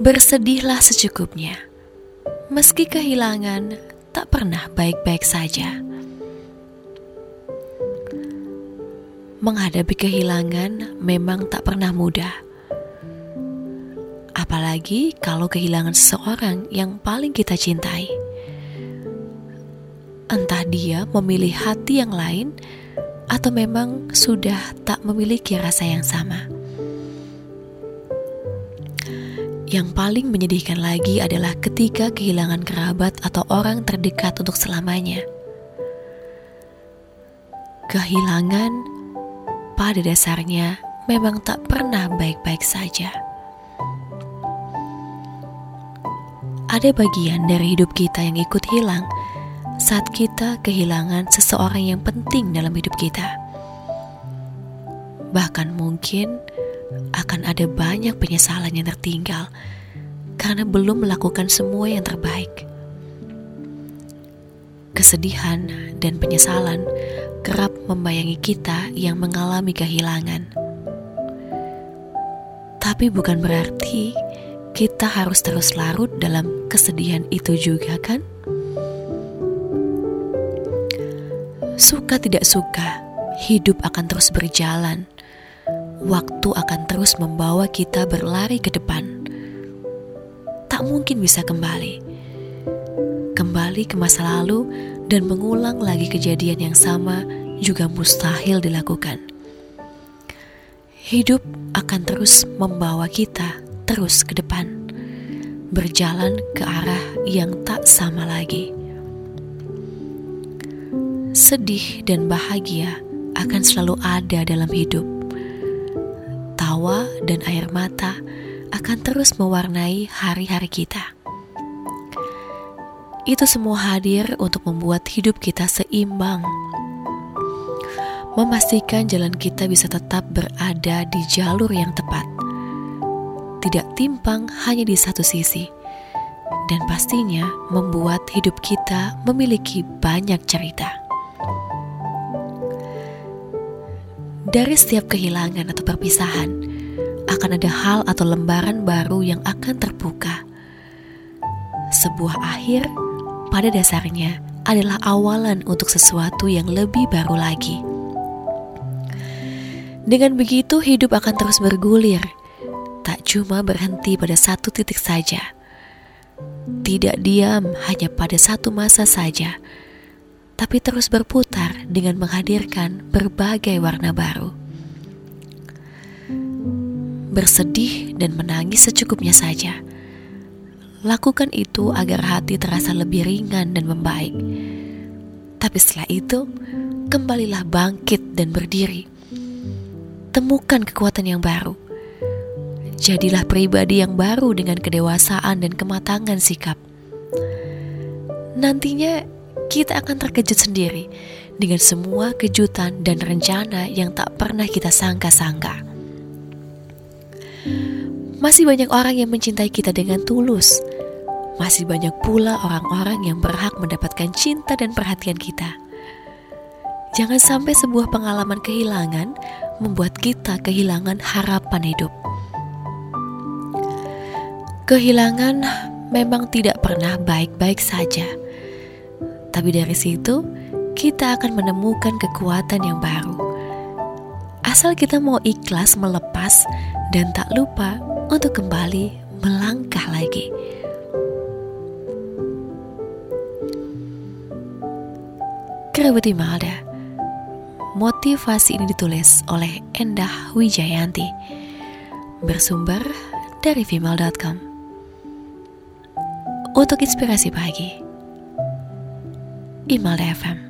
Bersedihlah secukupnya, meski kehilangan tak pernah baik-baik saja. Menghadapi kehilangan memang tak pernah mudah, apalagi kalau kehilangan seseorang yang paling kita cintai. Entah dia memilih hati yang lain, atau memang sudah tak memiliki rasa yang sama. Yang paling menyedihkan lagi adalah ketika kehilangan kerabat atau orang terdekat untuk selamanya. Kehilangan pada dasarnya memang tak pernah baik-baik saja. Ada bagian dari hidup kita yang ikut hilang saat kita kehilangan seseorang yang penting dalam hidup kita. Bahkan mungkin akan ada banyak penyesalan yang tertinggal karena belum melakukan semua yang terbaik. Kesedihan dan penyesalan kerap membayangi kita yang mengalami kehilangan. Tapi bukan berarti kita harus terus larut dalam kesedihan itu juga kan? Suka tidak suka, hidup akan terus berjalan waktu akan terus membawa kita berlari ke depan. Tak mungkin bisa kembali. Kembali ke masa lalu dan mengulang lagi kejadian yang sama juga mustahil dilakukan. Hidup akan terus membawa kita terus ke depan, berjalan ke arah yang tak sama lagi. Sedih dan bahagia akan selalu ada dalam hidup tawa dan air mata akan terus mewarnai hari-hari kita. Itu semua hadir untuk membuat hidup kita seimbang, memastikan jalan kita bisa tetap berada di jalur yang tepat, tidak timpang hanya di satu sisi, dan pastinya membuat hidup kita memiliki banyak cerita. Dari setiap kehilangan atau perpisahan, akan ada hal atau lembaran baru yang akan terbuka. Sebuah akhir pada dasarnya adalah awalan untuk sesuatu yang lebih baru lagi. Dengan begitu, hidup akan terus bergulir, tak cuma berhenti pada satu titik saja. Tidak diam hanya pada satu masa saja tapi terus berputar dengan menghadirkan berbagai warna baru. Bersedih dan menangis secukupnya saja. Lakukan itu agar hati terasa lebih ringan dan membaik. Tapi setelah itu, kembalilah bangkit dan berdiri. Temukan kekuatan yang baru. Jadilah pribadi yang baru dengan kedewasaan dan kematangan sikap. Nantinya kita akan terkejut sendiri dengan semua kejutan dan rencana yang tak pernah kita sangka-sangka. Masih banyak orang yang mencintai kita dengan tulus. Masih banyak pula orang-orang yang berhak mendapatkan cinta dan perhatian kita. Jangan sampai sebuah pengalaman kehilangan membuat kita kehilangan harapan hidup. Kehilangan memang tidak pernah baik-baik saja tapi dari situ, kita akan menemukan kekuatan yang baru. Asal kita mau ikhlas melepas dan tak lupa untuk kembali melangkah lagi. Kerabat Malda Motivasi ini ditulis oleh Endah Wijayanti Bersumber dari female.com Untuk inspirasi pagi Imal FM.